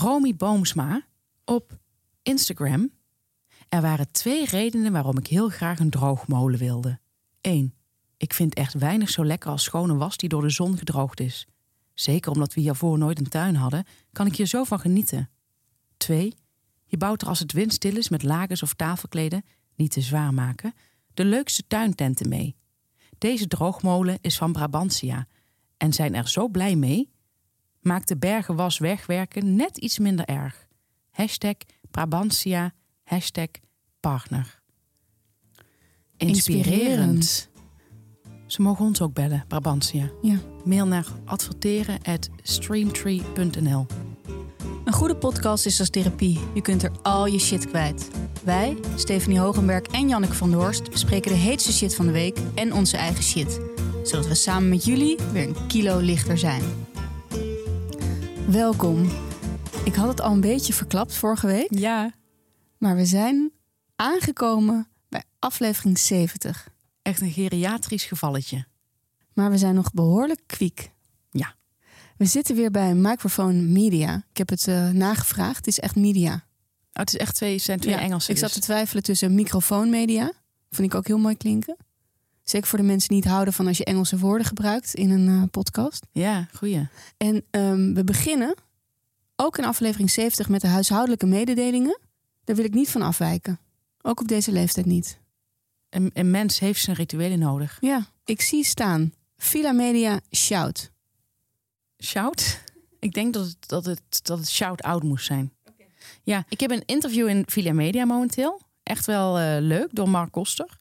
Romy Boomsma op Instagram. Er waren twee redenen waarom ik heel graag een droogmolen wilde. 1. Ik vind echt weinig zo lekker als schone was die door de zon gedroogd is. Zeker omdat we hiervoor nooit een tuin hadden, kan ik hier zo van genieten. 2. Je bouwt er als het windstil is met lakens of tafelkleden, niet te zwaar maken, de leukste tuintenten mee. Deze droogmolen is van Brabantia en zijn er zo blij mee. Maakt de bergenwas wegwerken net iets minder erg. Hashtag Brabantia, hashtag partner. Inspirerend. Ze mogen ons ook bellen, Brabantia. Ja. Mail naar adverteren@streamtree.nl. Een goede podcast is als therapie. Je kunt er al je shit kwijt. Wij, Stephanie Hogenberg en Janneke van der Horst, bespreken de heetste shit van de week en onze eigen shit. Zodat we samen met jullie weer een kilo lichter zijn. Welkom. Ik had het al een beetje verklapt vorige week, Ja, maar we zijn aangekomen bij aflevering 70. echt een geriatrisch gevalletje. Maar we zijn nog behoorlijk kwiek. Ja. We zitten weer bij Microphone Media. Ik heb het eh, nagevraagd. Het is echt media. Oh, het is echt twee, zijn twee Ja, Engelse. Ik zat dus. te twijfelen tussen microfoonmedia. Vind ik ook heel mooi klinken. Zeker voor de mensen die niet houden van als je Engelse woorden gebruikt in een eh, podcast. Ja, goeie. En ehm, we beginnen ook in aflevering 70 met de huishoudelijke mededelingen. Daar wil ik niet van afwijken. Ook op deze leeftijd niet. Een, een mens heeft zijn rituelen nodig. Ja, ik zie staan. Villa Media Shout. Shout? Ik denk dat het, dat het, dat het shout-out moest zijn. Ja, ik heb een interview in Villa Media momenteel. Echt wel eh, leuk, door Mark Koster.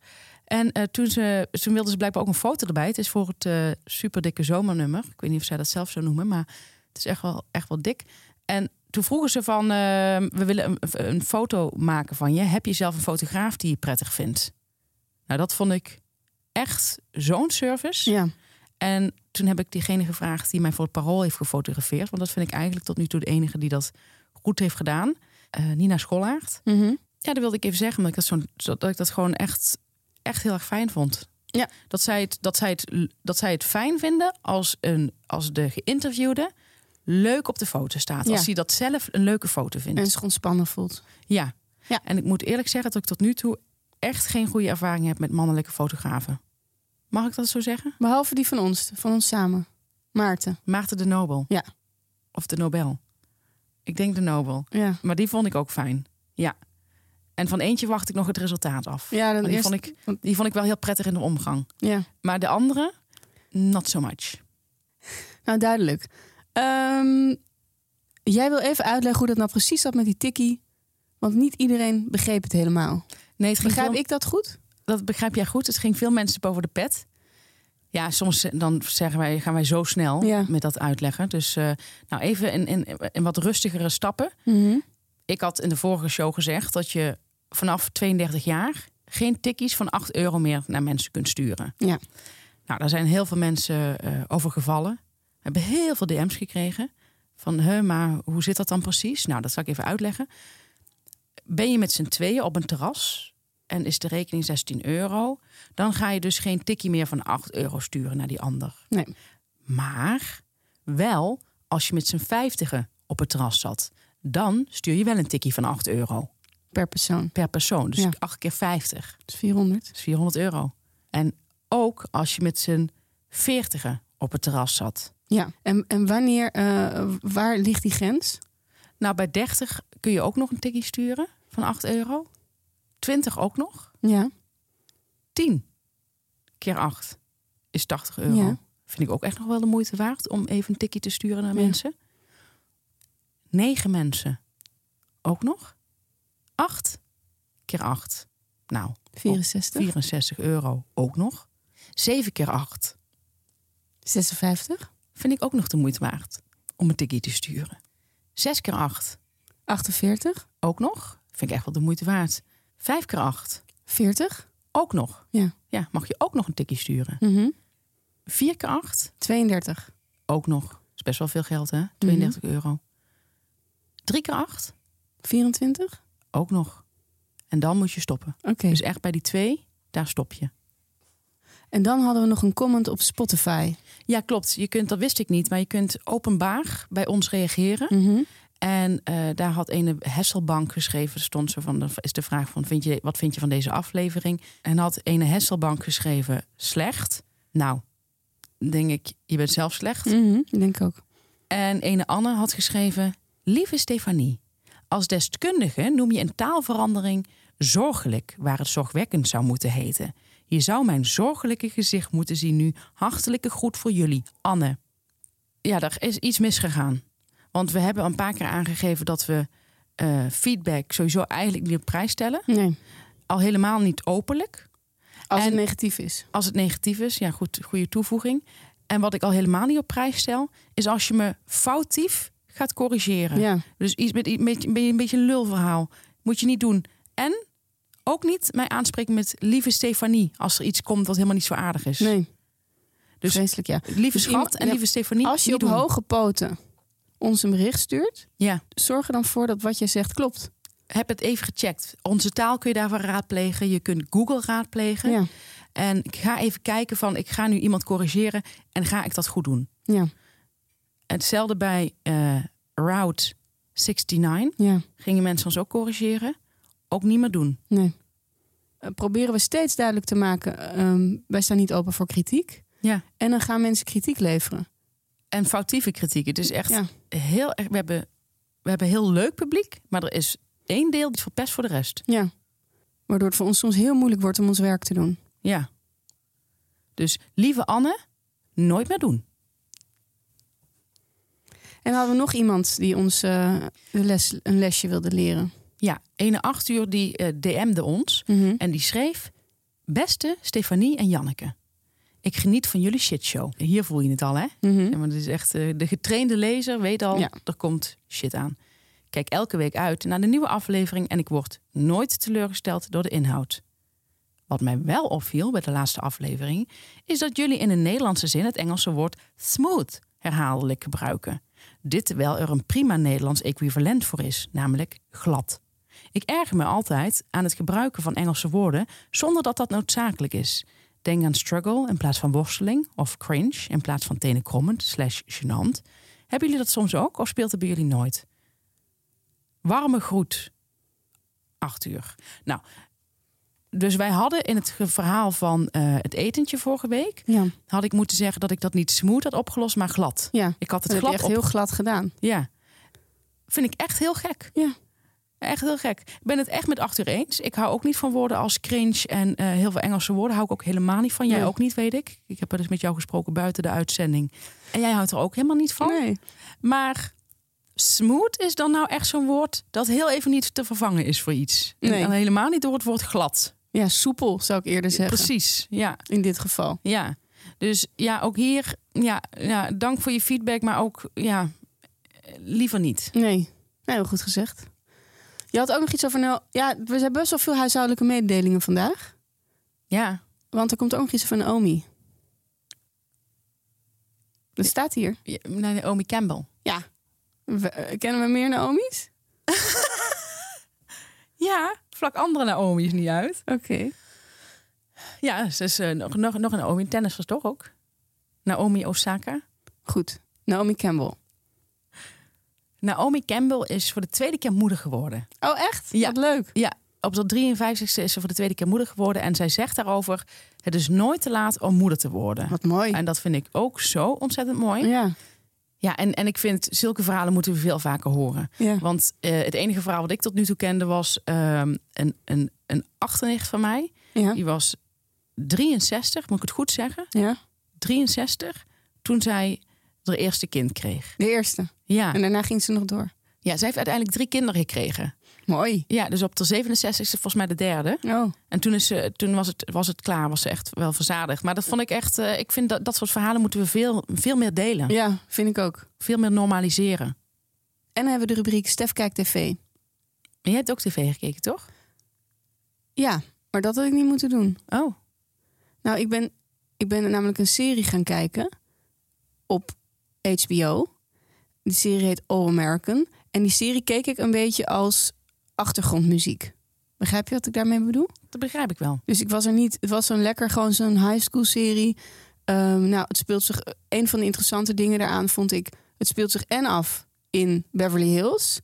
En eh, toen, ze, toen wilden ze blijkbaar ook een foto erbij. Het is voor het eh super dikke zomernummer. Ik weet niet of zij dat zelf zo noemen, maar het is echt wel, echt wel dik. En toen vroegen ze van, eh, we willen een, een foto maken van je. Heb je zelf een fotograaf die je prettig vindt? Nou, dat vond ik echt zo'n service. Ja, En toen heb ik diegene gevraagd die mij voor het parool heeft gefotografeerd. Want dat vind ik eigenlijk tot nu toe de enige die dat goed heeft gedaan. Eh, Nina Schollaert. Mhm. Ja, dat wilde ik even zeggen, omdat ik dat, zo'n dat, ik dat gewoon echt, echt heel erg fijn vond. Ja. Dat, zij het, dat, zij het, dat zij het fijn vinden als, een, als de geïnterviewde leuk op de foto staat. Ja. Als hij dat zelf een leuke foto vindt. en zich ontspannen voelt. Ja. Ja. En ik moet eerlijk zeggen dat ik tot nu toe echt geen goede ervaring heb met mannelijke fotografen. Mag ik dat zo zeggen? Behalve die van ons, van ons samen. Maarten. Maarten de Nobel. Ja. Of de Nobel. Ik denk de Nobel. Ja, Maar die vond ik ook fijn. Ja. En van eentje wacht ik nog het resultaat af. ja, dan die, eerst, vond ik, die vond ik wel heel prettig in de omgang. ja. Maar de andere, not so much. Nou, duidelijk. Ehm, jij wil even uitleggen hoe dat nou precies zat met die tikkie. Want niet iedereen begreep het helemaal. Nee, het ging Begrijp veel- ik dat goed? dat begrijp jij goed. Het ging veel mensen boven de pet. Ja, soms eh, dan zeggen wij, gaan wij zo snel Ja. met dat uitleggen. Dus eh, nou even in, in, in wat rustigere stappen. Ik had in de vorige show gezegd dat je vanaf 32 jaar geen tikkies van 8 euro meer naar mensen kunt sturen. Ja. Nou, daar zijn heel veel mensen eh over gevallen. We hebben heel veel DM's gekregen. Van, hè, maar hoe zit dat dan precies? Nou, dat zal ik even uitleggen. Ben je met z'n tweeën op een terras en is de rekening 16 euro... dan ga je dus geen tikkie meer van 8 euro sturen naar die ander. Nee. Maar wel als je met z'n vijftigen op het terras zat... dan stuur je wel een tikkie van 8 euro Per persoon. per persoon. Dus Ja. 8 keer 50. Dat is 400. Dat is 400 euro. En ook als je met z'n veertigen op het terras zat. Ja. En, en wanneer, eh, waar ligt die grens? Nou, bij 30 kun je ook nog een tikkie sturen van 8 euro. 20 ook nog. Ja. 10 keer 8 is 80 euro. Ja. Vind ik ook echt nog wel de moeite waard om even een tikkie te sturen naar Ja. mensen. 9 mensen ook nog. 8 keer 8. Nou, 64. 64 euro ook nog. 7 keer 8 56. vind ik ook nog de moeite waard om een tikkie te sturen. 6 keer 8 48. ook nog. Vind ik echt wel de moeite waard. 5 keer 8 40. ook nog. Ja. Ja, mag je ook nog een tikkie sturen. Mhm. 4 keer 8 32. ook nog. is best wel veel geld, Mhm. hè? 32 euro. 3 keer 8 24. Ook nog. En dan moet je stoppen. Dus echt bij die twee, daar stop je. En dan hadden we nog een comment op Spotify. Ja, klopt. Je kunt, dat wist ik niet, maar je kunt openbaar bij ons reageren. Mhm. En eh, daar had een Hesselbank geschreven. Stond zo van, is de vraag van, vind je, wat vind je van deze aflevering? En had een Hesselbank geschreven, slecht. Nou, denk ik, je bent zelf slecht. Mhm, ik denk ook. En ene Anne had geschreven, lieve Stefanie. Als deskundige noem je een taalverandering zorgelijk, waar het zorgwekkend zou moeten heten. Je zou mijn zorgelijke gezicht moeten zien nu. Hartelijke groet voor jullie, Anne. Ja, er is iets misgegaan. Want we hebben een paar keer aangegeven dat we eh, feedback sowieso eigenlijk niet op prijs stellen. Nee. Al helemaal niet openlijk. Als het negatief is. Als het negatief is, ja, goed, goede toevoeging. En wat ik al helemaal niet op prijs stel, is als je me foutief gaat corrigeren. Ja. Dus iets met, met, met een beetje een lulverhaal. Moet je niet doen. En ook niet mij aanspreken met lieve Stefanie. Als er iets komt wat helemaal niet zo aardig is. Nee. Dus Vreselijk, ja. lieve Dus schat en ja, lieve Stefanie. Als je op doen. hoge poten ons een bericht stuurt, Ja, zorg er dan voor dat wat je zegt klopt. heb het even gecheckt. Onze taal kun je daarvoor raadplegen. Je kunt Google raadplegen. Ja. En ik ga even kijken van, ik ga nu iemand corrigeren. En ga ik dat goed doen? Ja. Hetzelfde bij eh, Route 69. Ja. Gingen mensen ons ook corrigeren? Ook niet meer doen. Nee. Eh, proberen we steeds duidelijk te maken, ehm, wij staan niet open voor kritiek. Ja. En dan gaan mensen kritiek leveren. En foutieve kritiek. Het is echt Ja. heel erg. We hebben, we hebben heel leuk publiek, maar er is één deel die verpest voor de rest. Ja. Waardoor het voor ons soms heel moeilijk wordt om ons werk te doen. Ja. Dus lieve Anne, nooit meer doen. En hadden we nog iemand die ons eh, een, les, een lesje wilde leren. Ja, ene acht uur die eh, DM'de ons en die schreef: Beste Stefanie en Janneke, ik geniet van jullie shitshow. Hier voel je het al, hè? Mhm. Ja, maar het is echt, eh, de getrainde lezer weet al, Ja. er komt shit aan. Kijk elke week uit naar de nieuwe aflevering en ik word nooit teleurgesteld door de inhoud. Wat mij wel opviel bij de laatste aflevering, is dat jullie in een Nederlandse zin het Engelse woord smooth herhaaldelijk gebruiken. Dit terwijl er een prima Nederlands equivalent voor is, namelijk glad. Ik erger me altijd aan het gebruiken van Engelse woorden zonder dat dat noodzakelijk is. Denk aan struggle in plaats van worsteling of cringe in plaats van tenenkrommend slash gênant. Hebben jullie dat soms ook of speelt het bij jullie nooit? Warme groet. Acht uur. Nou, dus wij hadden in het verhaal van eh, het etentje vorige week... Ja, had ik moeten zeggen dat ik dat niet smooth had opgelost, maar glad. ja. Ik had dat het je glad echt op... heel glad gedaan. Ja. Vind ik echt heel gek. Ja. Echt heel gek. Ik ben het echt met acht uur eens. Ik hou ook niet van woorden als cringe en eh, heel veel Engelse woorden. Hou ik ook helemaal niet van. Jij Nee. ook niet, weet ik. Ik heb wel eens met jou gesproken buiten de uitzending. En jij houdt er ook helemaal niet van. Nee. Maar smooth is dan nou echt zo'n woord dat heel even niet te vervangen is voor iets. Nee. helemaal niet door het woord glad. Ja, soepel zou ik eerder zeggen. Precies, ja. In dit geval. Ja, dus ja, ook hier, ja, ja, dank voor je feedback, maar ook, ja, liever niet. Nee. Nee, heel goed gezegd. Je had ook nog iets over... Nou, ja, we hebben best wel veel huishoudelijke mededelingen vandaag. Ja, Want er komt ook nog iets van Naomi. Dat staat hier. Ja, Naomi Campbell. Ja. We- eh, kennen we meer Naomi's? Ja, vlak andere Naomi's niet uit. Oké. Ja, ze is eh, nog, nog, nog een Naomi, tennisser toch ook? Naomi Osaka. Goed. Naomi Campbell. Naomi Campbell is voor de tweede keer moeder geworden. Oh, echt? Ja. Wat leuk. Ja, op de 53ste is ze voor de tweede keer moeder geworden. En zij zegt daarover, het is nooit te laat om moeder te worden. Wat mooi. En dat vind ik ook zo ontzettend mooi. Ja. Ja, en, en ik vind zulke verhalen moeten we veel vaker horen. Ja. Want eh, het enige verhaal wat ik tot nu toe kende was ehm, een, een, een achternicht van mij. Ja. Die was 63, moet ik het goed zeggen? ja. 63, toen zij haar eerste kind kreeg. De eerste. Ja, En daarna ging ze nog door. ja zij heeft uiteindelijk drie kinderen gekregen. Mooi. Ja, dus op de 67 is volgens mij de derde. Oh. En toen, is ze, toen was, het, was het klaar, was ze echt wel verzadigd. Maar dat vond ik echt, eh, ik vind dat dat soort verhalen moeten we veel, veel meer delen. Ja, vind ik ook. Veel meer normaliseren. En dan hebben we de rubriek Stef kijkt tv. En jij hebt ook tv gekeken, toch? Ja, maar dat had ik niet moeten doen. Oh, Nou, ik ben, ik ben namelijk een serie gaan kijken op HBO. Die serie heet All American. En die serie keek ik een beetje als achtergrondmuziek. Begrijp je wat ik daarmee bedoel? dat begrijp ik wel. Dus ik was er niet. Het was zo'n lekker, gewoon zo'n high school serie. Ehm, nou, het speelt zich. Een van de interessante dingen daaraan vond ik. Het speelt zich en af in Beverly Hills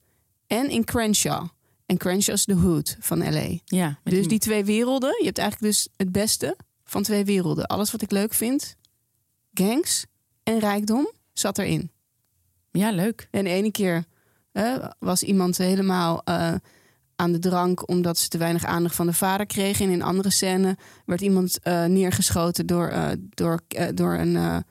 en in Crenshaw. En Crenshaw is de hood van LA. Ja, Dus die twee werelden, je hebt eigenlijk dus het beste van twee werelden. Alles wat ik leuk vind, gangs en rijkdom, zat erin. Ja, leuk. En de ene keer eh, was iemand helemaal eh, aan de drank omdat ze te weinig aandacht van de vader kreeg. En in een andere scène werd iemand eh, neergeschoten door, eh, door, eh, door een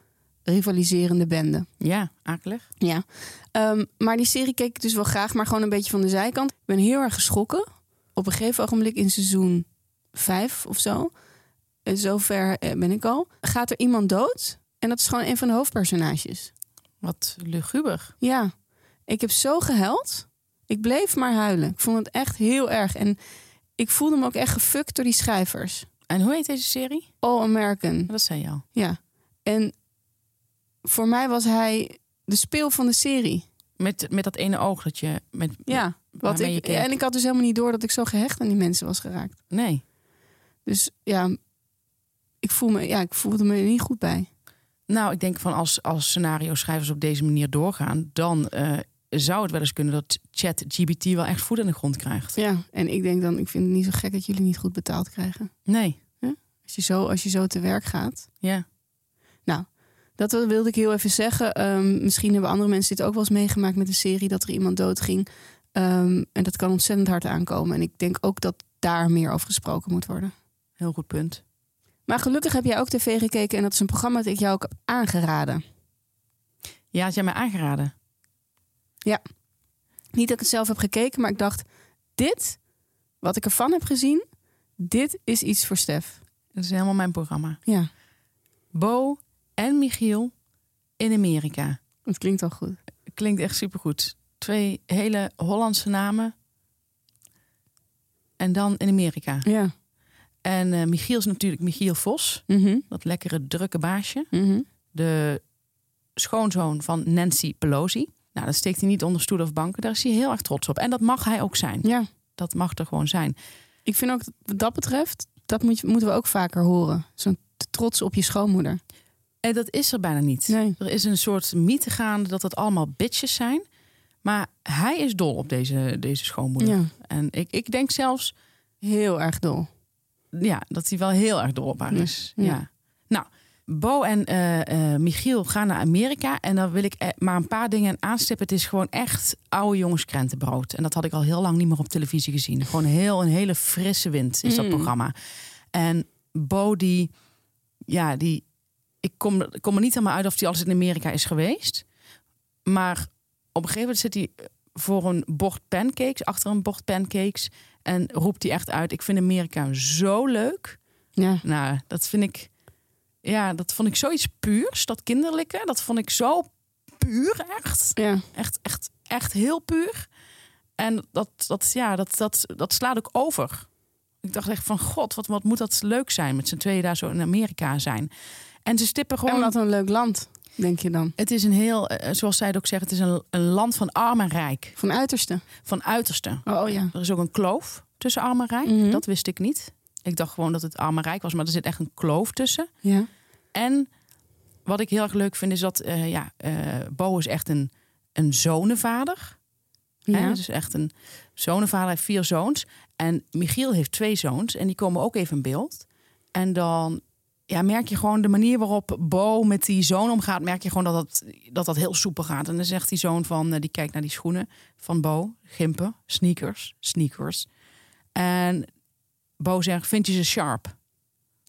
rivaliserende bende. Ja, akelig. Ja. Ehm, maar die serie keek ik dus wel graag, maar gewoon een beetje van de zijkant. Ik ben heel erg geschrokken. Op een gegeven ogenblik in seizoen vijf of zo. En zover ben ik al. Gaat er iemand dood? En dat is gewoon een van de hoofdpersonages. Wat luguber. Ja, ik heb zo gehuild. Ik bleef maar huilen. Ik vond het echt heel erg. En ik voelde me ook echt gefukt door die schrijvers. En hoe heet deze serie? All American. Dat zei je al. Ja. En voor mij was hij de speel van de serie. Met, met dat ene oog dat je... Met, Ja. Wat je ik, keek. en ik had dus helemaal niet door dat ik zo gehecht aan die mensen was geraakt. Nee. Dus ja, ik, voel me, ja, ik voelde me er niet goed bij. Nou, ik denk van als, als scenario-schrijvers op deze manier doorgaan... dan eh, zou het wel eens kunnen dat ChatGPT wel echt voet aan de grond krijgt. Ja, en ik denk dan, ik vind het niet zo gek dat jullie niet goed betaald krijgen. Nee. Als je zo, als je zo te werk gaat. Ja. Dat wilde ik heel even zeggen. Ehm, misschien hebben andere mensen dit ook wel eens meegemaakt met een serie dat er iemand doodging. Ehm, en dat kan ontzettend hard aankomen. En ik denk ook dat daar meer over gesproken moet worden. Heel goed punt. Maar gelukkig heb jij ook tv gekeken en dat is een programma dat ik jou ook heb aangeraden. Ja, had jij mij aangeraden? Niet dat ik het zelf heb gekeken, maar ik dacht: dit, wat ik ervan heb gezien, dit is iets voor Stef. Dat is helemaal mijn programma. Ja, Bo en Michiel in Amerika. het klinkt al goed. Klinkt echt supergoed. Twee hele Hollandse namen. En dan in Amerika. Ja. En eh, Michiel is natuurlijk Michiel Vos. Mhm. Dat lekkere drukke baasje. Mhm. De schoonzoon van Nancy Pelosi. Nou, dat steekt hij niet onder stoel of banken. Daar is hij heel erg trots op. En dat mag hij ook zijn. Ja, Dat mag er gewoon zijn. ik vind ook dat wat dat betreft, dat moet moeten we ook vaker horen. Zo'n trots op je schoonmoeder. En dat is er bijna niet. Nee. Er is een soort mythe gaande dat het allemaal bitches zijn. Maar hij is dol op deze, deze schoonmoeder. Ja, En ik, ik denk zelfs heel erg dol. ja, dat hij wel heel erg dol op haar is. ja. Ja. Nou, Bo en eh, eh, Michiel gaan naar Amerika. En dan wil ik eh, maar een paar dingen aanstippen. Het is gewoon echt oude jongens krentenbrood. En dat had ik al heel lang niet meer op televisie gezien. Gewoon heel, een hele frisse wind is dat Mm. programma. En Bo die, ja, die... Ik kom, er niet helemaal uit of hij alles in Amerika is geweest. Maar op een gegeven moment zit hij voor een bord pancakes, achter een bord pancakes. En roept hij echt uit: Ik vind Amerika zo leuk. Ja, Nou, dat vind ik. Ja, dat vond ik zoiets puurs. Dat kinderlijke. Dat vond ik zo puur, echt. ja. Echt, echt, echt heel puur. En dat, dat, ja, dat, dat, dat slaat ook over. Ik dacht echt van: God, wat, wat moet dat leuk zijn met z'n tweeën daar zo in Amerika zijn. En ze stippen gewoon. En wat een leuk land, denk je dan. Het is een heel, eh, zoals zij het ook zegt, het is een, een land van arm en rijk. Van uiterste. Van uiterste. Oh, oh ja. Er is ook een kloof tussen arm en rijk. Mhm. Dat wist ik niet. Ik dacht gewoon dat het arm en rijk was, maar er zit echt een kloof tussen. Ja. En wat ik heel erg leuk vind is dat eh, ja, eh, Bo is echt een, een zonenvader. Ja. Hè? Dus echt een zonenvader, hij heeft vier zoons. En Michiel heeft twee zoons en die komen ook even in beeld. En dan ja, merk je gewoon de manier waarop Bo met die zoon omgaat, merk je gewoon dat dat, dat, dat heel soepel gaat. En dan zegt die zoon van, eh, die kijkt naar die schoenen van Bo, gimpen, sneakers, sneakers. En Bo zegt, vind je ze sharp?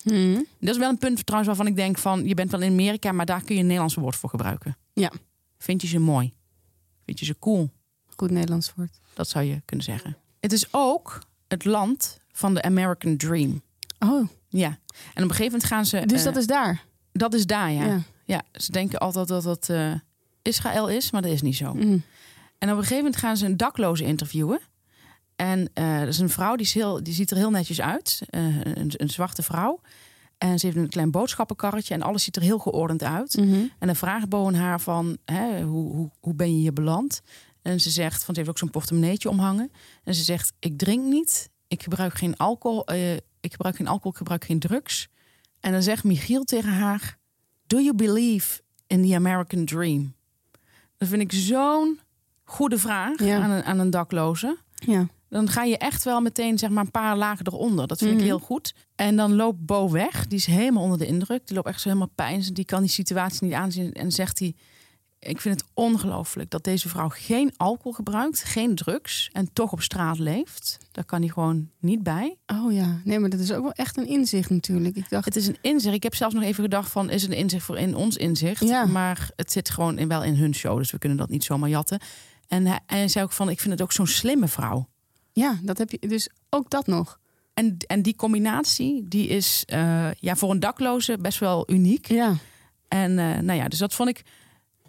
Mhm. Dat is wel een punt trouwens waarvan ik denk van... je bent wel in Amerika, maar daar kun je een Nederlands woord voor gebruiken. Ja. Vind je ze mooi? Vind je ze cool? Goed Nederlands woord. Dat zou je kunnen zeggen. Het is ook het land van de American Dream. Oh, Ja. En op een gegeven moment gaan ze... dus eh, dat is daar. dat is daar, ja. ja. Ja. ze denken altijd dat dat eh, Israël is, maar dat is niet zo. Mhm. En op een gegeven moment gaan ze een dakloze interviewen. En eh dat is een vrouw, die, is heel, die ziet er heel netjes uit. Eh, een, een zwarte vrouw. En ze heeft een klein boodschappenkarretje en alles ziet er heel geordend uit. Mhm. En dan vraagt Bo aan haar van, hè, hoe, hoe, hoe ben je hier beland? En ze zegt, want ze heeft ook zo'n portemonneetje omhangen. En ze zegt, ik drink niet, ik gebruik geen alcohol, eh, ik gebruik geen alcohol, ik gebruik geen drugs. En dan zegt Michiel tegen haar, do you believe in the American dream? Dat vind ik zo'n goede vraag Ja. aan, een, aan een dakloze. Ja. Dan ga je echt wel meteen zeg maar, een paar lagen eronder. Dat vind Mhm. ik heel goed. En dan loopt Bo weg. Die is helemaal onder de indruk. Die loopt echt zo helemaal pijn. Die kan die situatie niet aanzien. En zegt hij... Ik vind het ongelooflijk dat deze vrouw geen alcohol gebruikt. Geen drugs. En toch op straat leeft. Daar kan hij gewoon niet bij. Oh ja, nee, maar dat is ook wel echt een inzicht natuurlijk. Ik dacht, Het is een inzicht. Ik heb zelfs nog even gedacht van... Is het een inzicht voor in ons inzicht? Ja. Maar het zit gewoon in, wel in hun show. Dus we kunnen dat niet zomaar jatten. En hij, hij zei ook van... Ik vind het ook zo'n slimme vrouw. Ja, dat heb je dus ook dat nog. En, en die combinatie, die is eh, ja, voor een dakloze best wel uniek. Ja. En eh, nou ja, dus dat vond ik,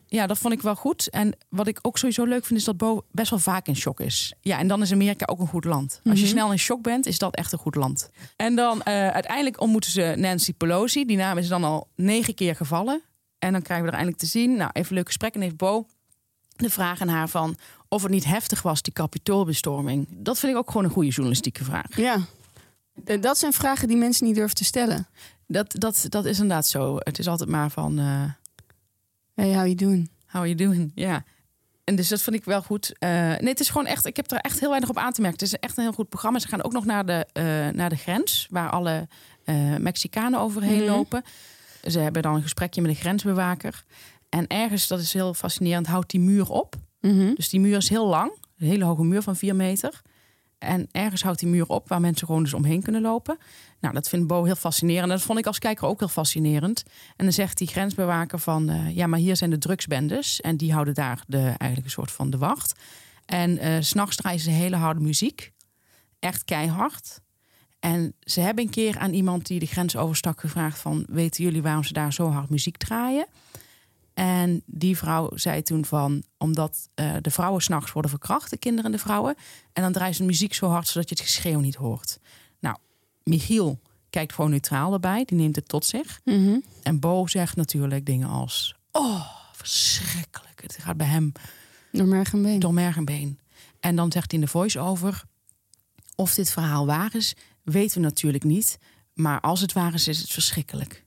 ja, dat vond ik wel goed. En wat ik ook sowieso leuk vind, is dat Bo best wel vaak in shock is. Ja, en dan is Amerika ook een goed land. Als je Mhm. snel in shock bent, is dat echt een goed land. En dan eh, uiteindelijk ontmoeten ze Nancy Pelosi. Die naam is dan al negen keer gevallen. En dan krijgen we er eindelijk te zien. Nou, even leuk gesprek. En heeft Bo de vraag aan haar van of het niet heftig was, die kapitoolbestorming. Dat vind ik ook gewoon een goede journalistieke vraag. Ja. Dat zijn vragen die mensen niet durven te stellen. Dat, dat, dat is inderdaad zo. Het is altijd maar van, eh Hey, how you doing? how you doing? Ja. En dus dat vind ik wel goed. Eh, nee, het is gewoon echt, ik heb er echt heel weinig op aan te merken. Het is echt een heel goed programma. Ze gaan ook nog naar de, eh, naar de grens, waar alle eh, Mexicanen overheen Mhm. lopen. Ze hebben dan een gesprekje met de grensbewaker. En ergens, dat is heel fascinerend, houdt die muur op. Mhm. Dus die muur is heel lang. Een hele hoge muur van vier meter. En ergens houdt die muur op waar mensen gewoon dus omheen kunnen lopen. Nou, dat vindt Bo heel fascinerend. En dat vond ik als kijker ook heel fascinerend. En dan zegt die grensbewaker van... eh, ja, maar hier zijn de drugsbendes. En die houden daar de, eigenlijk een soort van de wacht. En eh, s s'nachts draaien ze hele harde muziek. Echt keihard. En ze hebben een keer aan iemand die de grens overstak gevraagd van... weten jullie waarom ze daar zo hard muziek draaien? En die vrouw zei toen van, omdat eh, de vrouwen s'nachts worden verkracht, de kinderen en de vrouwen. En dan draaien ze de muziek zo hard zodat je het geschreeuw niet hoort. Nou, Michiel kijkt gewoon neutraal erbij, die neemt het tot zich. Mhm. En Bo zegt natuurlijk dingen als, oh, verschrikkelijk. Het gaat bij hem Door merg en been. door merg en been. En dan zegt hij in de voice-over, of dit verhaal waar is, weten we natuurlijk niet. Maar als het waar is, is het verschrikkelijk.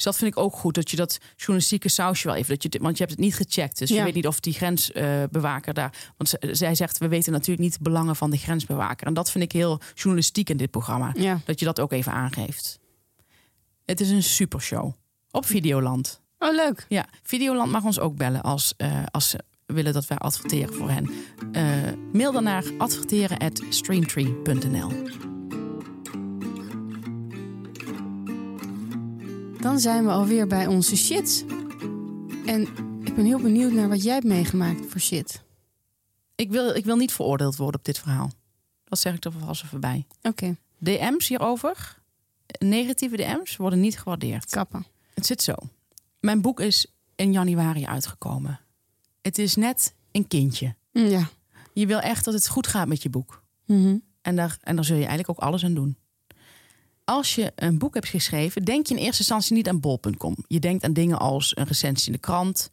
Dus dat vind ik ook goed, dat je dat journalistieke sausje wel even... Dat je, want je hebt het niet gecheckt, dus Ja. je weet niet of die grensbewaker daar... Want zij zegt, we weten natuurlijk niet de belangen van de grensbewaker. En dat vind ik heel journalistiek in dit programma. Ja. Dat je dat ook even aangeeft. Het is een supershow. Op Videoland. Oh, leuk. Ja, Videoland mag ons ook bellen als, eh, als ze willen dat wij adverteren voor hen. Eh, mail dan naar adverteren@streamtree.nl. Dan zijn we alweer bij onze shit. En ik ben heel benieuwd naar wat jij hebt meegemaakt voor shit. Ik wil, ik wil niet veroordeeld worden op dit verhaal. Dat zeg ik er vast even bij. Oké, DM's hierover, negatieve DM's, worden niet gewaardeerd. kappen. Het zit zo. Mijn boek is in januari uitgekomen. Het is net een kindje. Mm, Ja. Je wil echt dat het goed gaat met je boek. Mhm. En daar, en daar zul je eigenlijk ook alles aan doen. Als je een boek hebt geschreven, denk je in eerste instantie niet aan bol.com. Je denkt aan dingen als een recensie in de krant.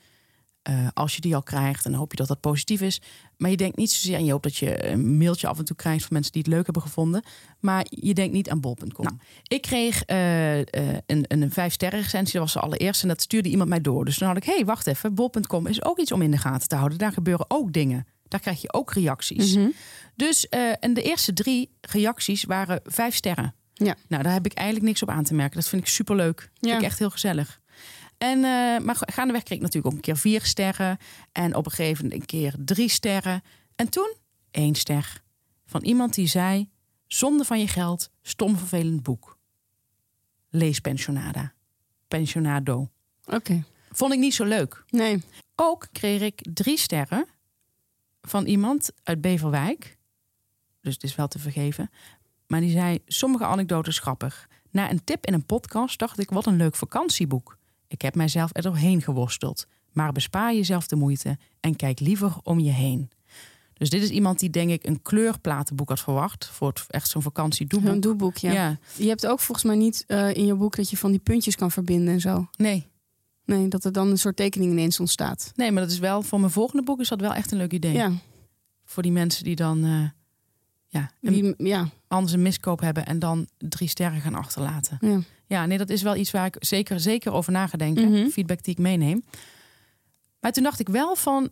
Eh, als je die al krijgt, dan hoop je dat dat positief is. Maar je denkt niet zozeer aan je hoopt dat je een mailtje af en toe krijgt van mensen die het leuk hebben gevonden. Maar je denkt niet aan bol.com. Nou, ik kreeg eh, eh, een, een vijf sterren recensie, dat was de allereerste. En dat stuurde iemand mij door. Dus dan had ik, hé, hey, wacht even, bol.com is ook iets om in de gaten te houden. Daar gebeuren ook dingen. Daar krijg je ook reacties. Mhm. Dus en de eerste drie reacties waren vijf sterren. Ja. Nou, daar heb ik eigenlijk niks op aan te merken. Dat vind ik superleuk. Dat Ja. vind ik echt heel gezellig. En, eh, maar ga- gaandeweg kreeg ik natuurlijk ook een keer vier sterren. En op een gegeven moment een keer drie sterren. En toen één ster. Van iemand die zei... Zonde van je geld, stom vervelend boek. Lees Pensionada. Pensionado. Oké. Vond ik niet zo leuk. Nee. Ook kreeg ik drie sterren van iemand uit Beverwijk. Dus het is wel te vergeven. Maar die zei, sommige anekdotes grappig. Na een tip in een podcast dacht ik, wat een leuk vakantieboek. Ik heb mijzelf er doorheen geworsteld. Maar bespaar jezelf de moeite en kijk liever om je heen. Dus dit is iemand die denk ik een kleurplatenboek had verwacht. Voor het, echt zo'n Een vakantiedoeboek. doeboek, ja. ja, Je hebt ook volgens mij niet eh, in je boek dat je van die puntjes kan verbinden en zo. nee. Nee, dat er dan een soort tekening ineens ontstaat. Nee, maar dat is wel, voor mijn volgende boek is dat wel echt een leuk idee. Ja. Voor die mensen die dan eh, ja, Wie, ja. anders een miskoop hebben en dan drie sterren gaan achterlaten. ja. Ja, nee, dat is wel iets waar ik zeker, zeker over na ga denken. Mhm. Feedback die ik meeneem. Maar toen dacht ik wel van,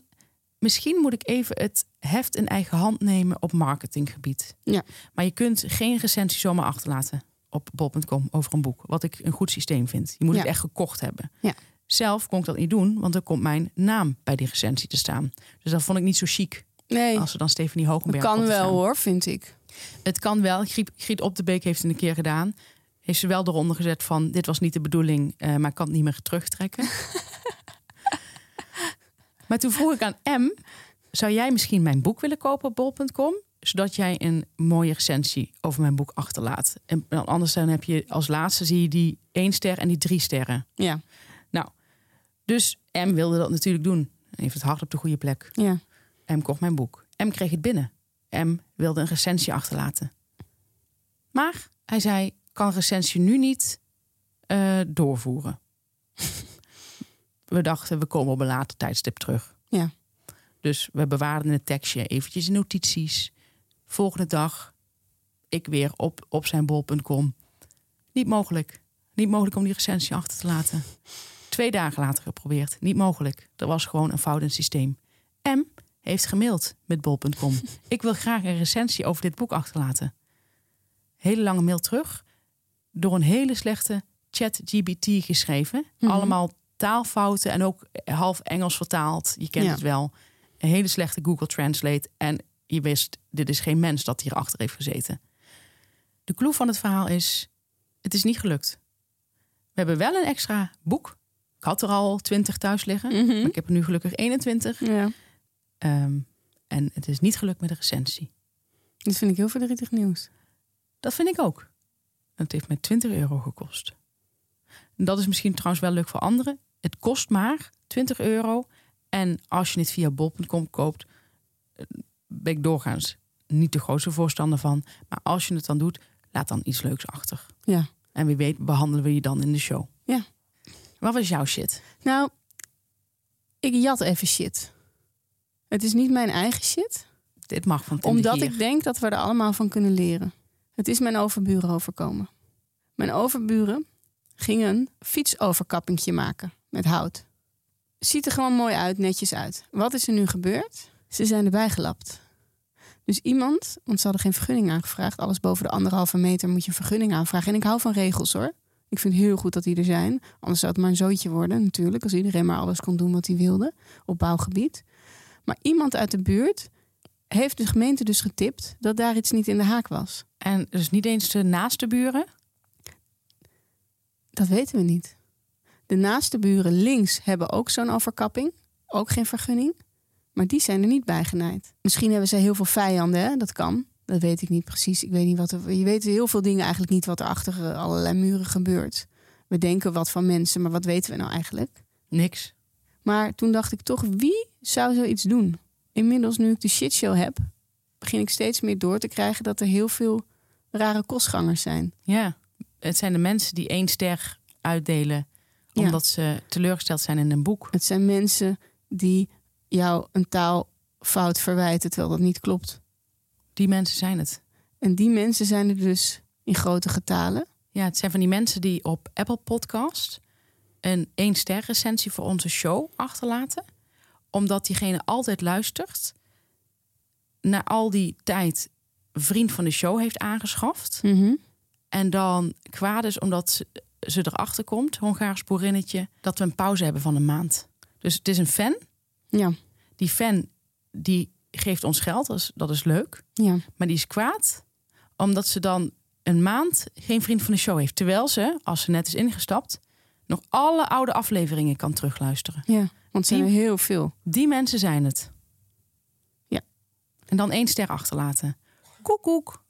misschien moet ik even het heft in eigen hand nemen op marketinggebied. Ja. Maar je kunt geen recensie zomaar achterlaten op bol.com over een boek. Wat ik een goed systeem vind. Je moet Ja. het echt gekocht hebben. Ja. Zelf kon ik dat niet doen, want er komt mijn naam bij die recensie te staan. Dus dat vond ik niet zo chic. Nee, Als er dan Stephanie Hogenberg kan wel hoor, vind ik. Het kan wel. Griet, Griet op de Beek heeft het een keer gedaan. Heeft ze wel eronder gezet van... dit was niet de bedoeling, eh, maar ik kan het niet meer terugtrekken. maar toen vroeg ik aan M... zou jij misschien mijn boek willen kopen op bol.com... zodat jij een mooie recensie over mijn boek achterlaat. En anders dan heb je als laatste zie je die één ster en die drie sterren. Ja, Nou, dus M wilde dat natuurlijk doen. En heeft het hart op de goede plek. ja. M kocht mijn boek. M kreeg het binnen. M wilde een recensie achterlaten. Maar hij zei, kan recensie nu niet eh, doorvoeren. we dachten, we komen op een later tijdstip terug. Ja. Dus we bewaarden het tekstje eventjes in notities. Volgende dag, ik weer op, op zijn bol.com. Niet mogelijk. Niet mogelijk om die recensie achter te laten. Twee dagen later geprobeerd. Niet mogelijk. Er was gewoon een fout in het systeem. M heeft gemaild met bol.com. ik wil graag een recensie over dit boek achterlaten. Hele lange mail terug. Door een hele slechte chat-GBT geschreven. Mhm. Allemaal taalfouten en ook half Engels vertaald. Je kent Ja. het wel. Een hele slechte Google Translate. En je wist, dit is geen mens dat hierachter heeft gezeten. De clue van het verhaal is, het is niet gelukt. We hebben wel een extra boek. Ik had er al 20 thuis liggen. Mhm. Maar ik heb er nu gelukkig 21. ja. Ehm, en het is niet gelukt met de recensie. Dat vind ik heel verdrietig nieuws. Dat vind ik ook. Het heeft mij 20 euro gekost. En dat is misschien trouwens wel leuk voor anderen. Het kost maar 20 euro. En als je het via bol.com koopt, eh, ben ik doorgaans niet de grootste voorstander van. Maar als je het dan doet, laat dan iets leuks achter. Ja. En wie weet behandelen we je dan in de show. Ja. Wat was jouw shit? Nou, ik jat even shit. Het is niet mijn eigen shit. Dit mag van Omdat ik denk dat we er allemaal van kunnen leren. Het is mijn overburen overkomen. Mijn overburen gingen een fietsoverkappingje maken met hout. Ziet er gewoon mooi uit, netjes uit. Wat is er nu gebeurd? Ze zijn erbij gelapt. Dus iemand, want ze hadden geen vergunning aangevraagd. Alles boven de anderhalve meter moet je een vergunning aanvragen. En ik hou van regels hoor. Ik vind het heel goed dat die er zijn. Anders zou het maar een zootje worden natuurlijk. Als iedereen maar alles kon doen wat hij wilde op bouwgebied. Maar iemand uit de buurt heeft de gemeente dus getipt dat daar iets niet in de haak was. En dus niet eens de naaste buren. Dat weten we niet. De naaste buren links hebben ook zo'n overkapping. Ook geen vergunning. Maar die zijn er niet bij genaaid. Misschien hebben ze heel veel vijanden, hè? dat kan. Dat weet ik niet precies. Ik weet niet wat er, je weet heel veel dingen eigenlijk niet wat er achter allerlei muren gebeurt. We denken wat van mensen, maar wat weten we nou eigenlijk? Niks. Maar toen dacht ik toch, wie zou zoiets doen? Inmiddels, nu ik de shitshow heb, begin ik steeds meer door te krijgen dat er heel veel rare kostgangers zijn. Ja, het zijn de mensen die één ster uitdelen Ja. omdat ze teleurgesteld zijn in een boek. Het zijn mensen die jou een taalfout verwijten terwijl dat niet klopt. Die mensen zijn het. En die mensen zijn er dus in grote getalen. Ja, het zijn van die mensen die op Apple Podcast een één ster recensie voor onze show achterlaten, omdat diegene altijd luistert, na al die tijd vriend van de show heeft aangeschaft en dan kwaad is omdat ze, ze erachter komt, Hongaars boerinnetje, dat we een pauze hebben van een maand. Dus het is een fan. Ja, Die fan die geeft ons geld, dat is, dat is leuk. ja, Maar die is kwaad omdat ze dan een maand geen vriend van de show heeft. Terwijl ze, als ze net is ingestapt, nog alle oude afleveringen kan terugluisteren. ja. Want zijn er heel veel. Die mensen zijn het. Ja. En dan één ster achterlaten. Koek, koek.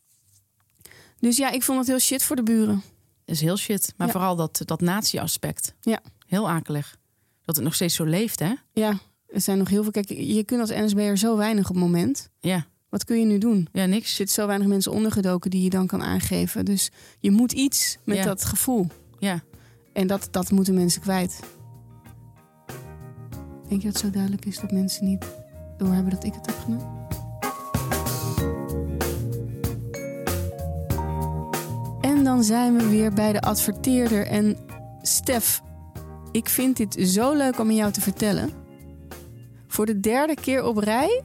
Dus ja, ik vond het heel shit voor de buren. Dat is heel shit. Maar Ja. vooral dat, dat nazi-aspect. Ja. Heel akelig. Dat het nog steeds zo leeft, hè? Ja, er zijn nog heel veel. Kijk, je kunt als NSB'er zo weinig op het moment. Ja, Wat kun je nu doen? ja Er niks. zitten zo weinig mensen ondergedoken die je dan kan aangeven. Dus je moet iets met Ja. dat gevoel. Ja. En dat, dat moeten mensen kwijt. Denk je dat het zo duidelijk is dat mensen niet doorhebben dat ik het heb gedaan? En dan zijn we weer bij de adverteerder. En Stef, ik vind dit zo leuk om aan jou te vertellen. Voor de derde keer op rij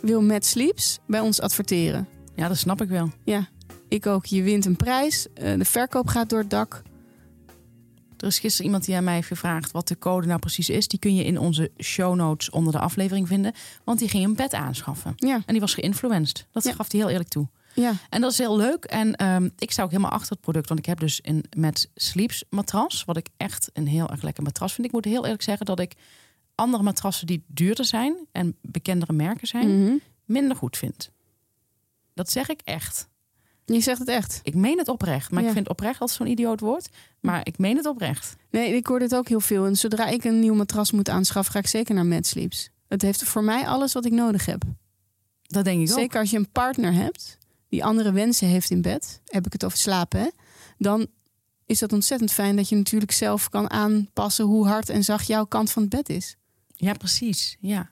wil Matt Sleeps bij ons adverteren. Ja, dat snap ik wel. Ja, ik ook. Je wint een prijs. eh, de verkoop gaat door het dak. Er is gisteren iemand die aan mij heeft gevraagd wat de code nou precies is. Die kun je in onze show notes onder de aflevering vinden. Want die ging een bed aanschaffen. Ja, En die was geïnfluenced. Dat Ja. gaf hij heel eerlijk toe. ja. En dat is heel leuk. En ehm, ik sta ook helemaal achter het product. Want ik heb dus een met Sleeps matras. Wat ik echt een heel erg lekker matras vind. Ik moet heel eerlijk zeggen dat ik andere matrassen die duurder zijn. En bekendere merken zijn. Mhm. Minder goed vind. Dat zeg ik echt. Je zegt het echt. Ik meen het oprecht. Maar Ja. ik vind oprecht als zo'n idioot woord. Maar ik meen het oprecht. Nee, ik hoor dit ook heel veel. En zodra ik een nieuw matras moet aanschaffen, ga ik zeker naar Mad Sleeps. Het heeft voor mij alles wat ik nodig heb. Dat denk ik ook. Zeker als je een partner hebt die andere wensen heeft in bed, heb ik het over slapen, hè? dan is dat ontzettend fijn dat je natuurlijk zelf kan aanpassen hoe hard en zacht jouw kant van het bed is. Ja, precies. Ja.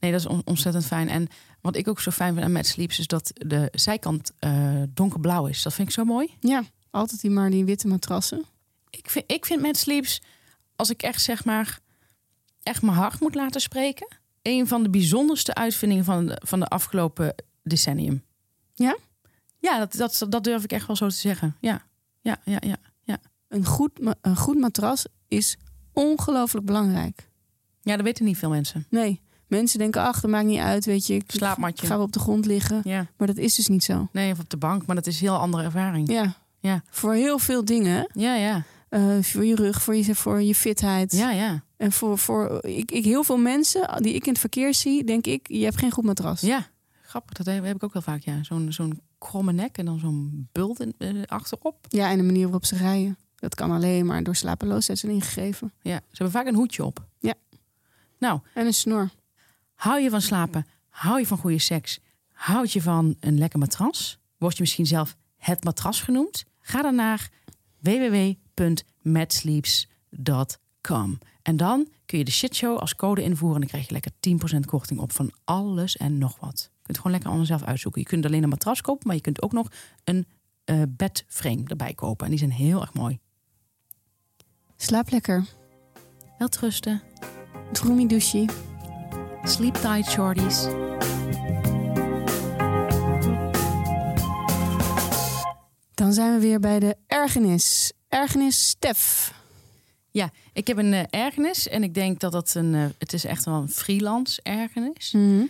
Nee, dat is on- ontzettend fijn. En wat ik ook zo fijn vind aan Mad Sleeps... is dat de zijkant eh, donkerblauw is. Dat vind ik zo mooi. Ja, altijd die maar die witte matrassen. Ik vind, ik vind Mad Sleeps, als ik echt zeg maar... echt mijn hart moet laten spreken... een van de bijzonderste uitvindingen van de, van de afgelopen decennium. Ja? Ja, dat, dat, dat durf ik echt wel zo te zeggen. Ja, ja, ja, ja. Een goed, een goed matras is ongelooflijk belangrijk. Ja, dat weten niet veel mensen. Nee, mensen denken, ach, dat maakt niet uit, weet je. Ik Slaapmatje. ga op de grond liggen. Ja, Maar dat is dus niet zo. nee, of op de bank. Maar dat is een heel andere ervaring. Ja, Ja. voor heel veel dingen. Ja, ja. eh, voor je rug, voor je, voor je fitheid. Ja, ja. En voor, voor ik, ik, heel veel mensen die ik in het verkeer zie, denk ik, je hebt geen goed matras. Ja, grappig. Dat heb ik ook wel vaak. Ja. Zo'n zo'n kromme nek en dan zo'n bult eh, achterop. Ja, en de manier waarop ze rijden. Dat kan alleen maar door slapeloosheid zijn ingegeven. Ja, ze hebben vaak een hoedje op. Ja. Nou, En een snor. Hou je van slapen? Hou je van goede seks? Houd je van een lekker matras? Word je misschien zelf het matras genoemd? Ga dan naar www.matsleeps.com. En dan kun je de shitshow als code invoeren... en dan krijg je lekker 10% korting op van alles en nog wat. Je kunt het gewoon lekker allemaal zelf uitzoeken. Je kunt alleen een matras kopen, maar je kunt ook nog een eh, bedframe erbij kopen. En die zijn heel erg mooi. Slaap lekker. Wel trusten. Droomie douche. Sleep tight, shorties. Dan zijn we weer bij de ergernis. Ergernis Stef. Ja, ik heb een eh, ergernis en ik denk dat dat een, eh, het is echt wel een freelance ergernis. Mhm.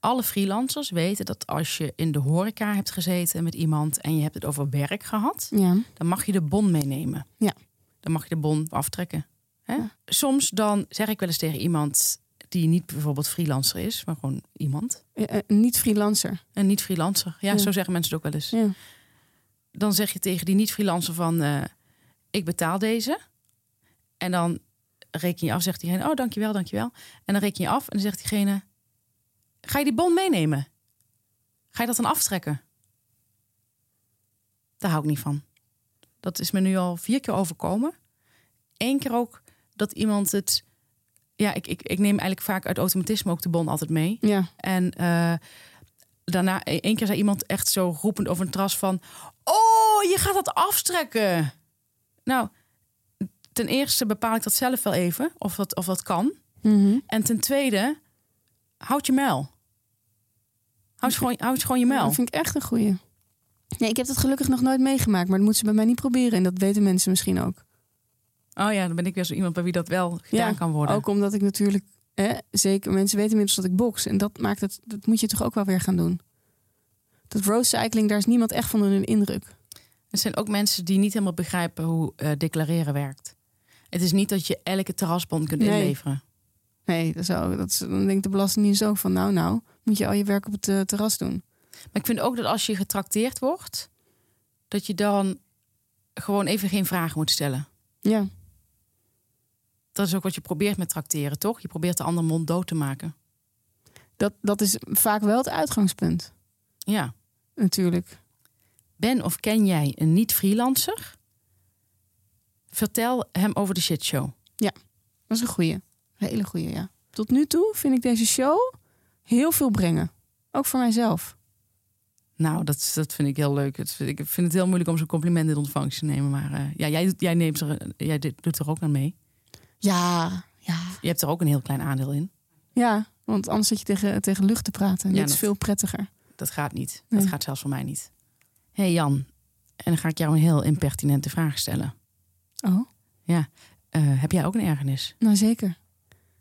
Alle freelancers weten dat als je in de horeca hebt gezeten met iemand en je hebt het over werk gehad, Ja. dan mag je de bon meenemen. Ja. Dan mag je de bon aftrekken. Hè? Ja. Soms dan zeg ik wel eens tegen iemand die niet bijvoorbeeld freelancer is, maar gewoon iemand. Eh, eh, niet freelancer. En niet freelancer. Ja, Ja. zo zeggen mensen het ook wel eens. Ja. dan zeg je tegen die niet-freelancer van... eh, ik betaal deze. En dan reken je af, zegt diegene... oh, dankjewel, dankjewel. En dan reken je af en dan zegt diegene... ga je die bon meenemen? Ga je dat dan aftrekken? Daar hou ik niet van. Dat is me nu al vier keer overkomen. Eén keer ook dat iemand het... Ja, ik, ik, ik neem eigenlijk vaak uit automatisme ook de bon altijd mee. Ja. En eh, daarna, één keer zei iemand echt zo roepend over een terras van... Oh, je gaat dat aftrekken. Nou, ten eerste bepaal ik dat zelf wel even, of dat, of dat kan. Mhm. En ten tweede, houd je muil. Houd gewoon, houd gewoon je Ja, muil. Dat vind ik echt een goeie. Nee, ik heb dat gelukkig nog nooit meegemaakt, maar dat moeten ze bij mij niet proberen. En dat weten mensen misschien ook. Oh ja, dan ben ik weer zo iemand bij wie dat wel gedaan kan worden. Ook omdat ik natuurlijk, hè, zeker mensen weten inmiddels dat ik box. En dat maakt het, dat moet je toch ook wel weer gaan doen. Dat rose cycling, daar is niemand echt van de indruk. Er zijn ook mensen die niet helemaal begrijpen hoe eh, declareren werkt. Het is niet dat je elke terrasbon kunt Nee. inleveren. Nee, dat zou, dat is, dan denkt de Belastingdienst ook van, nou, nou, moet je al je werk op het eh, terras doen. Maar ik vind ook dat als je getrakteerd wordt, dat je dan gewoon even geen vragen moet stellen. Ja, Dat is ook wat je probeert met trakteren, toch? Je probeert de ander mond dood te maken. dat, dat is vaak wel het uitgangspunt, Ja. natuurlijk. Ben of ken jij een niet-freelancer? Vertel hem over de shitshow. Dat is een goeie. Een hele goeie, ja. Tot nu toe vind ik deze show heel veel brengen. Ook voor mijzelf. Nou, dat, dat vind ik heel leuk. Het ik vind het heel moeilijk om zo'n compliment in ontvangst te nemen. Maar eh, ja, jij, jij, neemt er, jij doet er ook aan mee. Ja, ja. Je hebt er ook een heel klein aandeel in. Ja, want anders zit je tegen, tegen lucht te praten. Ja, Dit is dat- veel prettiger. Dat gaat niet. Nee. Dat gaat zelfs voor mij niet. Hé hey Jan, en dan ga ik jou een heel impertinente vraag stellen. Oh, Eh, heb jij ook een ergernis? nou zeker.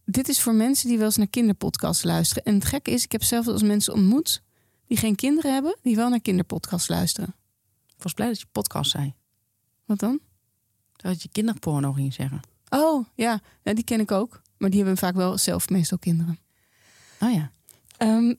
Dit is voor mensen die wel eens naar kinderpodcasts luisteren. En het gekke is, ik heb zelf wel eens mensen ontmoet die geen kinderen hebben, die wel naar kinderpodcasts luisteren. Ik was blij dat je podcast zei. Wat dan? Dat je kinderporno ging zeggen. Oh, ja, ja die ken ik ook. Maar die hebben vaak wel zelf meestal kinderen. Oh ja. Ehm,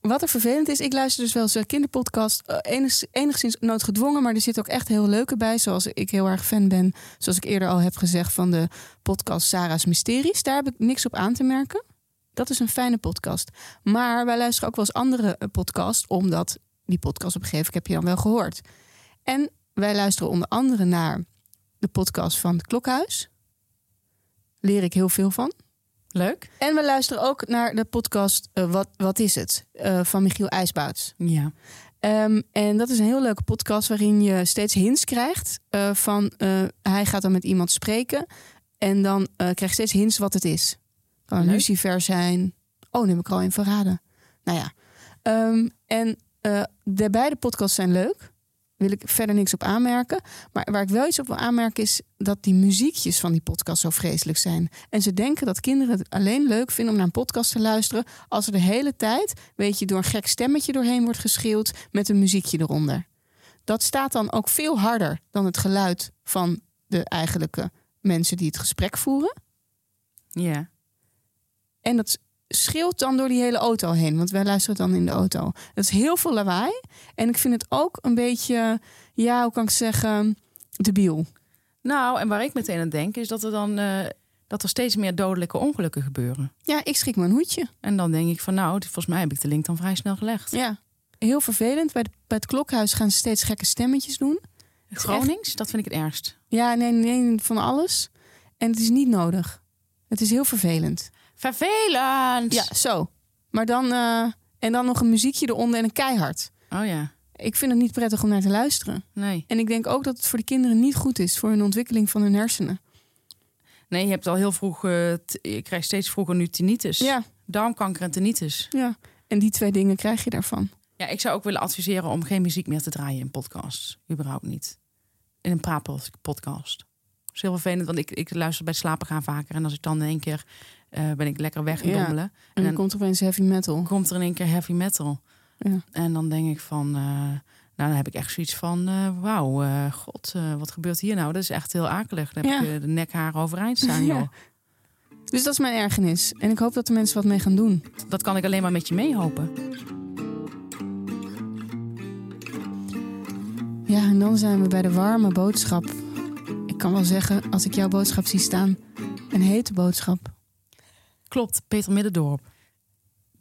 wat er vervelend is, ik luister dus wel eens een kinderpodcast. eh, enig- enigszins noodgedwongen, maar er zit ook echt heel leuke bij. Zoals ik heel erg fan ben, zoals ik eerder al heb gezegd, van de podcast Sarah's Mysteries. Daar heb ik niks op aan te merken. Dat is een fijne podcast. Maar wij luisteren ook wel eens andere eh, podcasts, omdat die podcast op een gegeven moment heb je dan wel gehoord. En wij luisteren onder andere naar de podcast van het Klokhuis. Leer ik heel veel van. Leuk? En we luisteren ook naar de podcast eh, Wat, Wat is het? eh, van Michiel IJsbouts. Ja. Ehm, en dat is een heel leuke podcast waarin je steeds hints krijgt eh, van hij gaat dan met iemand spreken en dan krijg je steeds hints wat het is. Kan een Leuk. lucifer zijn. Oh, nu heb ik al een verraden. Nou ja. Ehm, en de beide podcasts zijn leuk. Wil ik verder niks op aanmerken. Maar waar ik wel iets op wil aanmerken is dat die muziekjes van die podcast zo vreselijk zijn. En ze denken dat kinderen het alleen leuk vinden om naar een podcast te luisteren als er de hele tijd, weet je, door een gek stemmetje doorheen wordt geschreeuwd met een muziekje eronder. Dat staat dan ook veel harder dan het geluid van de eigenlijke mensen die het gesprek voeren. Ja. En dat schreeuwt dan door die hele auto heen. Want wij luisteren dan in de auto. Dat is heel veel lawaai. En ik vind het ook een beetje, ja, hoe kan ik zeggen, debiel. Nou, en waar ik meteen aan denk, is dat er dan eh, dat er steeds meer dodelijke ongelukken gebeuren. Ja, ik schrik een hoedje. En dan denk ik van nou, volgens mij heb ik de link dan vrij snel gelegd. Ja, heel vervelend. Bij, de- bij het klokhuis gaan ze steeds gekke stemmetjes doen. Gronings, dat vind ik het ergst. Ja, nee, nee, van alles. En het is niet nodig. Het is heel vervelend. Vervelend! Ja, zo. Maar dan, eh, en dan nog een muziekje eronder en een keihard. Oh ja, Ik vind het niet prettig om naar te luisteren. nee. En ik denk ook dat het voor de kinderen niet goed is voor hun ontwikkeling van hun hersenen. Nee, je hebt al heel vroeg, eh, je krijgt steeds vroeger nu tinnitus. Ja, darmkanker Darmkanker en tinnitus. ja. En die twee dingen krijg je daarvan. Ja, ik zou ook willen adviseren om geen muziek meer te draaien in podcasts. Überhaupt niet. In een praatpodcast. Is heel vervelend, want ik, ik luister bij het slapen gaan vaker. En als ik dan in één keer eh, ben ik lekker weg en Ja. dommelen. En dan dan- komt er opeens heavy metal. komt er in één keer heavy metal. Ja. En dan denk ik van, eh, nou dan heb ik echt zoiets van, eh, wauw, god, wat gebeurt hier nou? Dat is echt heel akelig. Dan heb Ja. eh, de nekharen overeind staan, joh. Dus dat is mijn ergernis. En ik hoop dat de mensen wat mee gaan doen. Dat kan ik alleen maar met je meehopen. Ja, en dan zijn we bij de warme boodschap. Ik kan wel zeggen, als ik jouw boodschap zie staan, een hete boodschap. Klopt, Peter Middendorp.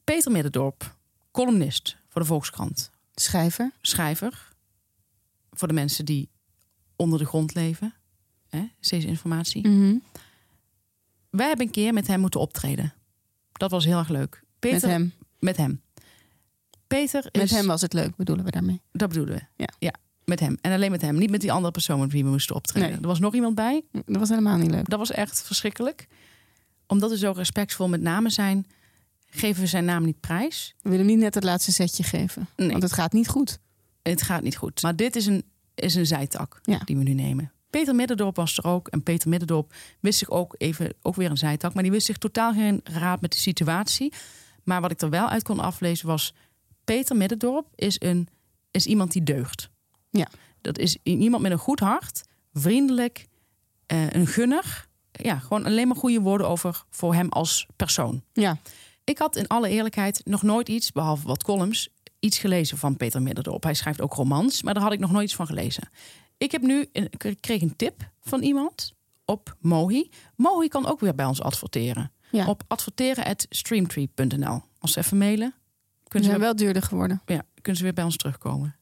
Peter Middendorp, columnist voor de Volkskrant. Schrijver. Schrijver voor de mensen die onder de grond leven. Hè, is deze informatie. Mhm. Wij hebben een keer met hem moeten optreden. Dat was heel erg leuk. Peter, Met hem. Met hem. Peter is... Met hem was het leuk, bedoelen we daarmee. Dat bedoelen we. Ja. Met hem. En alleen met hem. Niet met die andere persoon met wie we moesten optreden. Nee. Er was nog iemand bij. Dat was helemaal niet leuk. Dat was echt verschrikkelijk. Omdat we zo respectvol met namen zijn, geven we zijn naam niet prijs. We willen hem niet net het laatste setje geven. Nee. Want het gaat niet goed. Het gaat niet goed. Maar dit is een, is een zijtak Ja. die we nu nemen. Peter Middendorp was er ook. En Peter Middendorp wist zich ook even, ook weer een zijtak. Maar die wist zich totaal geen raad met de situatie. Maar wat ik er wel uit kon aflezen was... Peter Middendorp is, een, is iemand die deugt. Ja. Dat is iemand met een goed hart. Vriendelijk. eh, een gunner. Ja, gewoon alleen maar goede woorden over voor hem als persoon. Ja, Ik had in alle eerlijkheid nog nooit iets, behalve wat columns, iets gelezen van Peter Middendorp. Hij schrijft ook romans, maar daar had ik nog nooit iets van gelezen. Ik heb nu een, ik kreeg een tip van iemand op Mohi. Mohi kan ook weer bij ons adverteren. ja. Op adverteren@streamtree.nl. Als ze even mailen, kunnen ze, zijn wel duurder geworden. ja, kunnen ze weer bij ons terugkomen.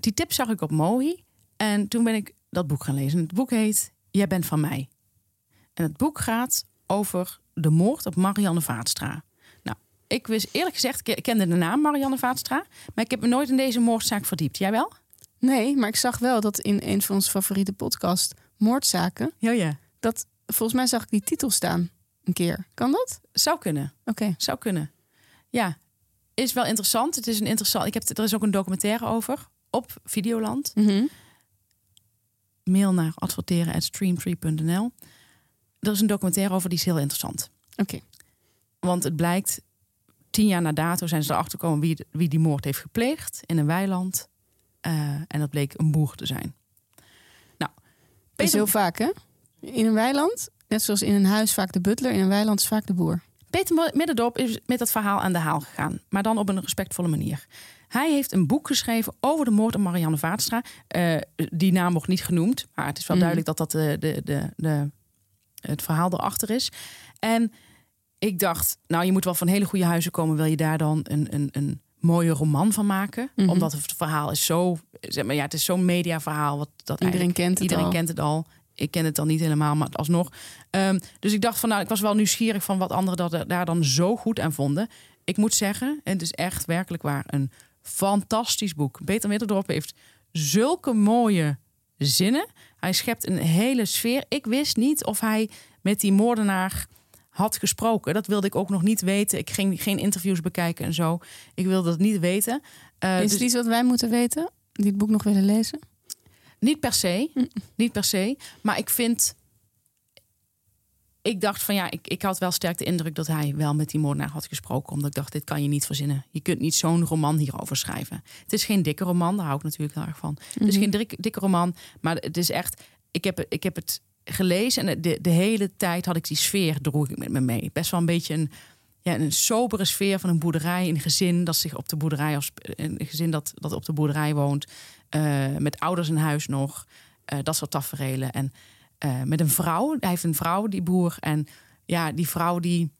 Die tip zag ik op Mohi en toen ben ik dat boek gaan lezen. Het boek heet Jij bent van mij. En het boek gaat over de moord op Marianne Vaatstra. Nou, ik wist eerlijk gezegd, ik kende de naam Marianne Vaatstra, maar ik heb me nooit in deze moordzaak verdiept. Jij wel? Nee, maar ik zag wel dat in een van onze favoriete podcast, Moordzaken, Ja, ja. dat volgens mij zag ik die titel staan. een keer. Kan dat? Zou kunnen. Oké. Zou kunnen. Ja, is wel interessant. Het is een interessant. Ik heb er is ook een documentaire over op Videoland. Mhm. Mail naar adverteren@stream3.nl. Er is een documentaire over die is heel interessant. Oké. Want het blijkt, tien jaar na dato zijn ze erachter gekomen wie, wie die moord heeft gepleegd in een weiland. Eh, en dat bleek een boer te zijn. Nou, is heel vaak, hè? In een weiland, net zoals in een huis vaak de butler, in een weiland is vaak de boer. Peter Middendorp is met dat verhaal aan de haal gegaan. Maar dan op een respectvolle manier. Hij heeft een boek geschreven over de moord op Marianne Vaatstra. Eh, die naam wordt niet genoemd. Maar het is wel Mhm. duidelijk dat dat de, de, de, de, het verhaal erachter is. En ik dacht, nou je moet wel van hele goede huizen komen. Wil je daar dan een, een, een mooie roman van maken? Mhm. Omdat het verhaal is zo... Zeg maar, ja, het is zo'n mediaverhaal. Wat, dat Iedereen kent het Iedereen al. kent het al. Ik ken het dan niet helemaal, maar alsnog. Ehm, dus ik dacht van, nou, ik was wel nieuwsgierig van wat anderen dat, daar dan zo goed aan vonden. Ik moet zeggen, en het is echt werkelijk waar, een fantastisch boek. Peter Middendorp heeft zulke mooie zinnen. Hij schept een hele sfeer. Ik wist niet of hij met die moordenaar had gesproken. Dat wilde ik ook nog niet weten. Ik ging geen interviews bekijken en zo. Ik wilde dat niet weten. Eh, is dus- iets wat wij moeten weten? Die het boek nog willen lezen? Niet per se. Mm. Niet per se. Maar ik vind. Ik dacht van ja, ik, ik had wel sterk de indruk dat hij wel met die moordenaar had gesproken. Omdat ik dacht, dit kan je niet verzinnen. Je kunt niet zo'n roman hierover schrijven. Het is geen dikke roman, daar hou ik natuurlijk heel erg van. Het is Mhm. geen dik- dikke roman, maar het is echt. Ik heb, ik heb het gelezen en de, de hele tijd had ik die sfeer droeg ik met me mee. Best wel een beetje een, ja, een sobere sfeer van een boerderij, een gezin dat zich op de boerderij, een gezin dat, dat op de boerderij woont, eh, met ouders in huis nog, eh, dat soort taferelen. En eh, met een vrouw, hij heeft een vrouw, die boer, en ja, die vrouw die,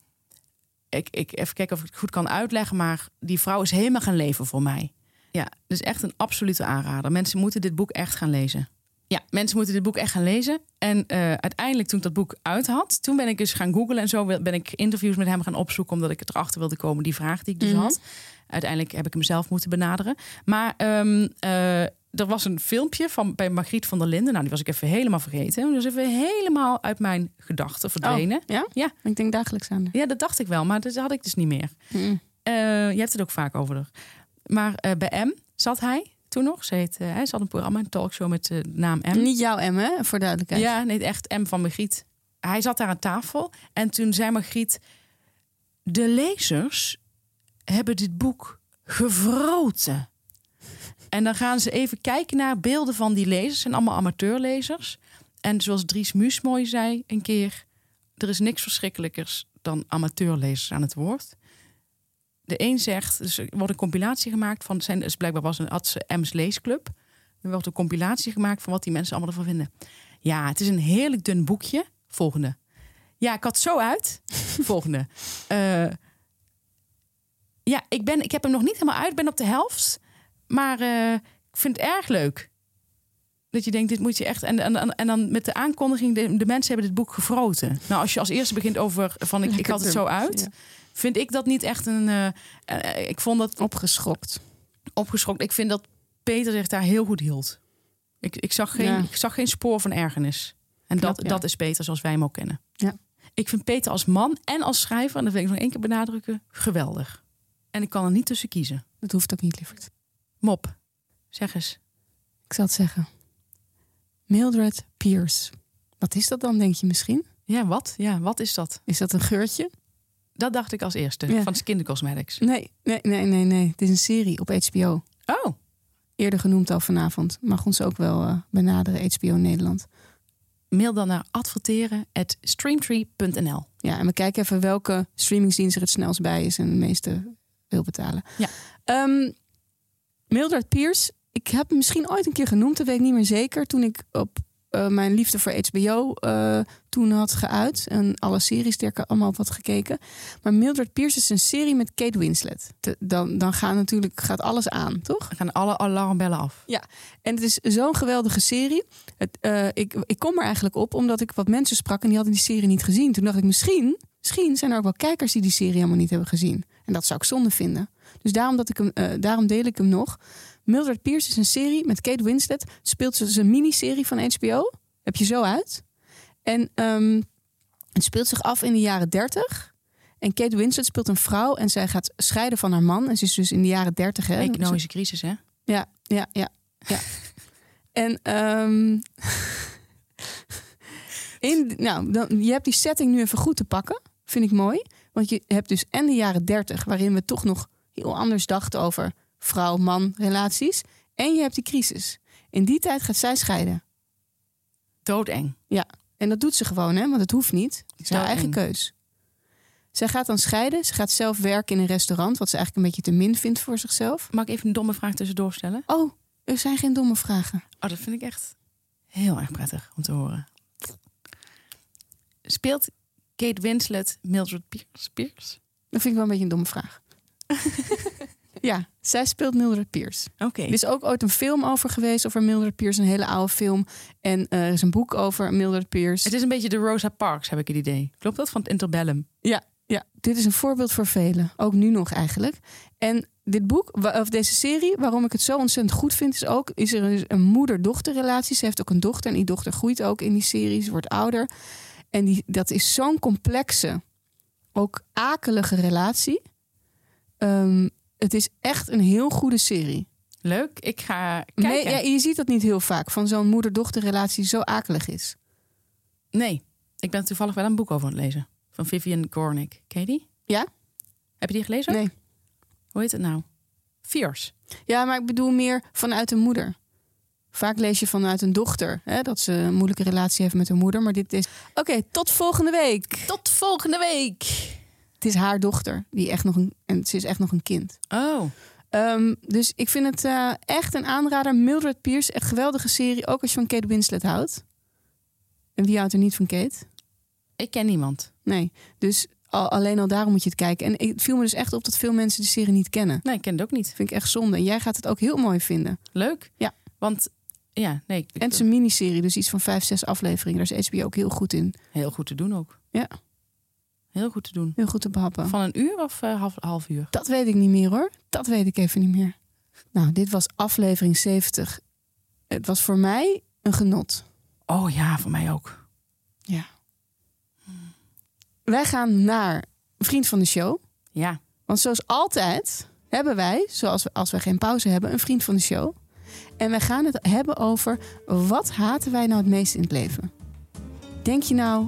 ik, ik even kijken of ik het goed kan uitleggen, maar die vrouw is helemaal gaan leven voor mij. Ja, dus echt een absolute aanrader. Mensen moeten dit boek echt gaan lezen. Ja, mensen moeten dit boek echt gaan lezen. En eh, uiteindelijk, toen ik dat boek uit had, toen ben ik eens gaan googlen en zo ben ik interviews met hem gaan opzoeken, omdat ik het erachter wilde komen, die vraag die ik dus Mhm. had. Uiteindelijk heb ik hem zelf moeten benaderen. Maar ehm, eh, er was een filmpje van bij Margriet van der Linden. Nou, die was ik even helemaal vergeten. Die was even helemaal uit mijn gedachten verdwenen. Oh, ja? Ja. Ik denk dagelijks aan. Ja, dat dacht ik wel, maar dat had ik dus niet meer. Mm. Eh, je hebt het ook vaak over. Maar eh, bij M zat hij toen nog. Ze, heet, eh, hij zat een programma, een talkshow met de naam M. Niet jouw M, hè? Voor duidelijkheid. Ja, nee, echt M van Margriet. Hij zat daar aan tafel en toen zei Margriet... De lezers hebben dit boek gevroten. En dan gaan ze even kijken naar beelden van die lezers. Het zijn allemaal amateurlezers. En zoals Dries Muus mooi zei een keer... er is niks verschrikkelijkers dan amateurlezers aan het woord. De een zegt, dus er wordt een compilatie gemaakt van... Zijn, dus blijkbaar was een Adse M's Leesclub. Er wordt een compilatie gemaakt van wat die mensen allemaal ervan vinden. Ja, het is een heerlijk dun boekje. Volgende. Ja, ik had zo uit. Volgende. Eh, ja, ik, ben, ik heb hem nog niet helemaal uit. Ik ben op de helft. Maar eh, ik vind het erg leuk. Dat je denkt, dit moet je echt... En, en, en dan met de aankondiging, de, de mensen hebben dit boek gefroten. Nou, als je als eerste begint over van ik, ik had het zo uit... Ja. vind ik dat niet echt een... eh, ik vond dat Opgeschokt. opgeschokt. Ik vind dat Peter zich daar heel goed hield. Ik, ik, zag, geen, Ja. ik zag geen spoor van ergernis. En Knap, dat, ja. dat is Peter zoals wij hem ook kennen. Ja. Ik vind Peter als man en als schrijver, en dat wil ik nog één keer benadrukken, geweldig. En ik kan er niet tussen kiezen. Dat hoeft ook niet, lieverd. Mop, zeg eens. Ik zal het zeggen. Mildred Pierce. Wat is dat dan, denk je misschien? Ja, wat? Ja, wat is dat? Is dat een geurtje? Dat dacht ik als eerste, Ja. van Skin Cosmetics. Nee, nee, nee, nee, nee. Het is een serie op HBO. Oh, Eerder genoemd al vanavond. Mag ons ook wel eh, benaderen, HBO Nederland. mail dan naar adverteren@streamtree.nl. Ja, en we kijken even welke streamingsdienst er het snelst bij is en de meeste wil betalen. Ja. Ehm, Mildred Pierce, ik heb hem misschien ooit een keer genoemd, dat weet ik niet meer zeker. Toen ik op eh, mijn liefde voor HBO eh, toen had geuit. En alle series die ik allemaal op had gekeken. Maar Mildred Pierce is een serie met Kate Winslet. Dan dan gaat natuurlijk gaat alles aan, toch? Dan gaan alle alarmbellen af. En het is zo'n geweldige serie. Het, eh, ik, ik kom er eigenlijk op omdat ik wat mensen sprak en die hadden die serie niet gezien. Toen dacht ik, misschien, misschien zijn er ook wel kijkers die die serie helemaal niet hebben gezien. En dat zou ik zonde vinden. Dus daarom, dat ik hem, daarom deel ik hem nog. Mildred Pierce is een serie met Kate Winslet. Speelt ze dus een miniserie van HBO. Heb je zo uit. En ehm, Het speelt zich af in de jaren 30. En Kate Winslet speelt een vrouw en zij gaat scheiden van haar man. En ze is dus in de jaren 30. Hè? Economische crisis, hè? Ja, ja, ja, ja. en ehm in, nou, dan, je hebt die setting nu even goed te pakken. Vind ik mooi. Want je hebt dus en de jaren 30, waarin we toch nog heel anders dachten over vrouw-man relaties. En je hebt die crisis. In die tijd gaat zij scheiden. Doodeng. Ja, en dat doet ze gewoon, hè? want het hoeft niet. Het is haar eigen keus. Zij gaat dan scheiden. Ze gaat zelf werken in een restaurant, wat ze eigenlijk een beetje te min vindt voor zichzelf. Mag ik even een domme vraag tussendoor stellen? Oh, er zijn geen domme vragen. Oh, dat vind ik echt heel erg prettig om te horen. Speelt Kate Winslet Mildred Pierce? Pierce? Dat vind ik wel een beetje een domme vraag. ja, zij speelt Mildred Pierce. Oké. Er is ook ooit een film over geweest over Mildred Pierce, een hele oude film. En eh, er is een boek over Mildred Pierce. Het is een beetje de Rosa Parks, heb ik het idee. Klopt dat? Van het interbellum. Ja, ja, dit is een voorbeeld voor velen. Ook nu nog eigenlijk. En dit boek, of deze serie, waarom ik het zo ontzettend goed vind, is ook: is er dus een moeder-dochterrelatie. Ze heeft ook een dochter en die dochter groeit ook in die serie. Ze wordt ouder. En die, dat is zo'n complexe, ook akelige relatie. Ehm, het is echt een heel goede serie. Leuk. Ik ga Nee, kijken. ja, je ziet dat niet heel vaak van zo'n moeder-dochterrelatie zo akelig is. Nee, ik ben toevallig wel een boek over aan het lezen. Van Vivian Gornick. Ken je die? Ja? Heb je die gelezen? Nee. Hoe heet het nou? Fierce. Ja, maar ik bedoel meer vanuit een moeder. Vaak lees je vanuit een dochter hè, dat ze een moeilijke relatie heeft met haar moeder. Maar dit is. Oké, tot volgende week. Tot volgende week. Het is haar dochter. Die echt nog een, en ze is echt nog een kind. Oh, Ehm, dus ik vind het eh, echt een aanrader. Mildred Pierce, echt geweldige serie. Ook als je van Kate Winslet houdt. En wie houdt er niet van Kate? ik ken niemand. Nee. Dus al, alleen al daarom moet je het kijken. En het viel me dus echt op dat veel mensen de serie niet kennen. Nee, ik ken het ook niet. Vind ik echt zonde. En jij gaat het ook heel mooi vinden. Leuk. Ja. Want, ja, nee. ik- En het is een miniserie, dus iets van vijf, zes afleveringen. Daar is HBO ook heel goed in. Heel goed te doen ook. Ja. Heel goed te doen. Heel goed te behappen. Van een uur of eh, half, half uur? Dat weet ik niet meer hoor. Dat weet ik even niet meer. Nou, dit was aflevering 70. Het was voor mij een genot. Oh ja, voor mij ook. Ja. Wij gaan naar Vriend van de Show. Ja. Want zoals altijd hebben wij, zoals we, als we geen pauze hebben, een Vriend van de Show. En wij gaan het hebben over wat haten wij nou het meest in het leven. Denk je nou,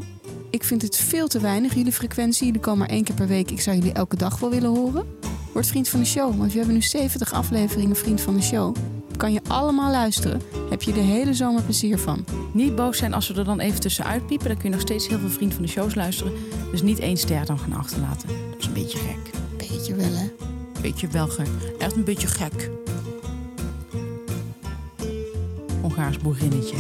ik vind het veel te weinig, jullie frequentie. Jullie komen maar één keer per week. Ik zou jullie elke dag wel willen horen. Word vriend van de show, want we hebben nu 70 afleveringen Vriend van de Show. Kan je allemaal luisteren. Heb je de hele zomer plezier van. Niet boos zijn als we er dan even tussenuit piepen. Dan kun je nog steeds heel veel vriend van de shows luisteren. Dus niet één ster dan gaan achterlaten. Dat is een beetje gek. Beetje wel hè. Beetje wel gek. Echt een beetje gek. Hongaars boerinnetje.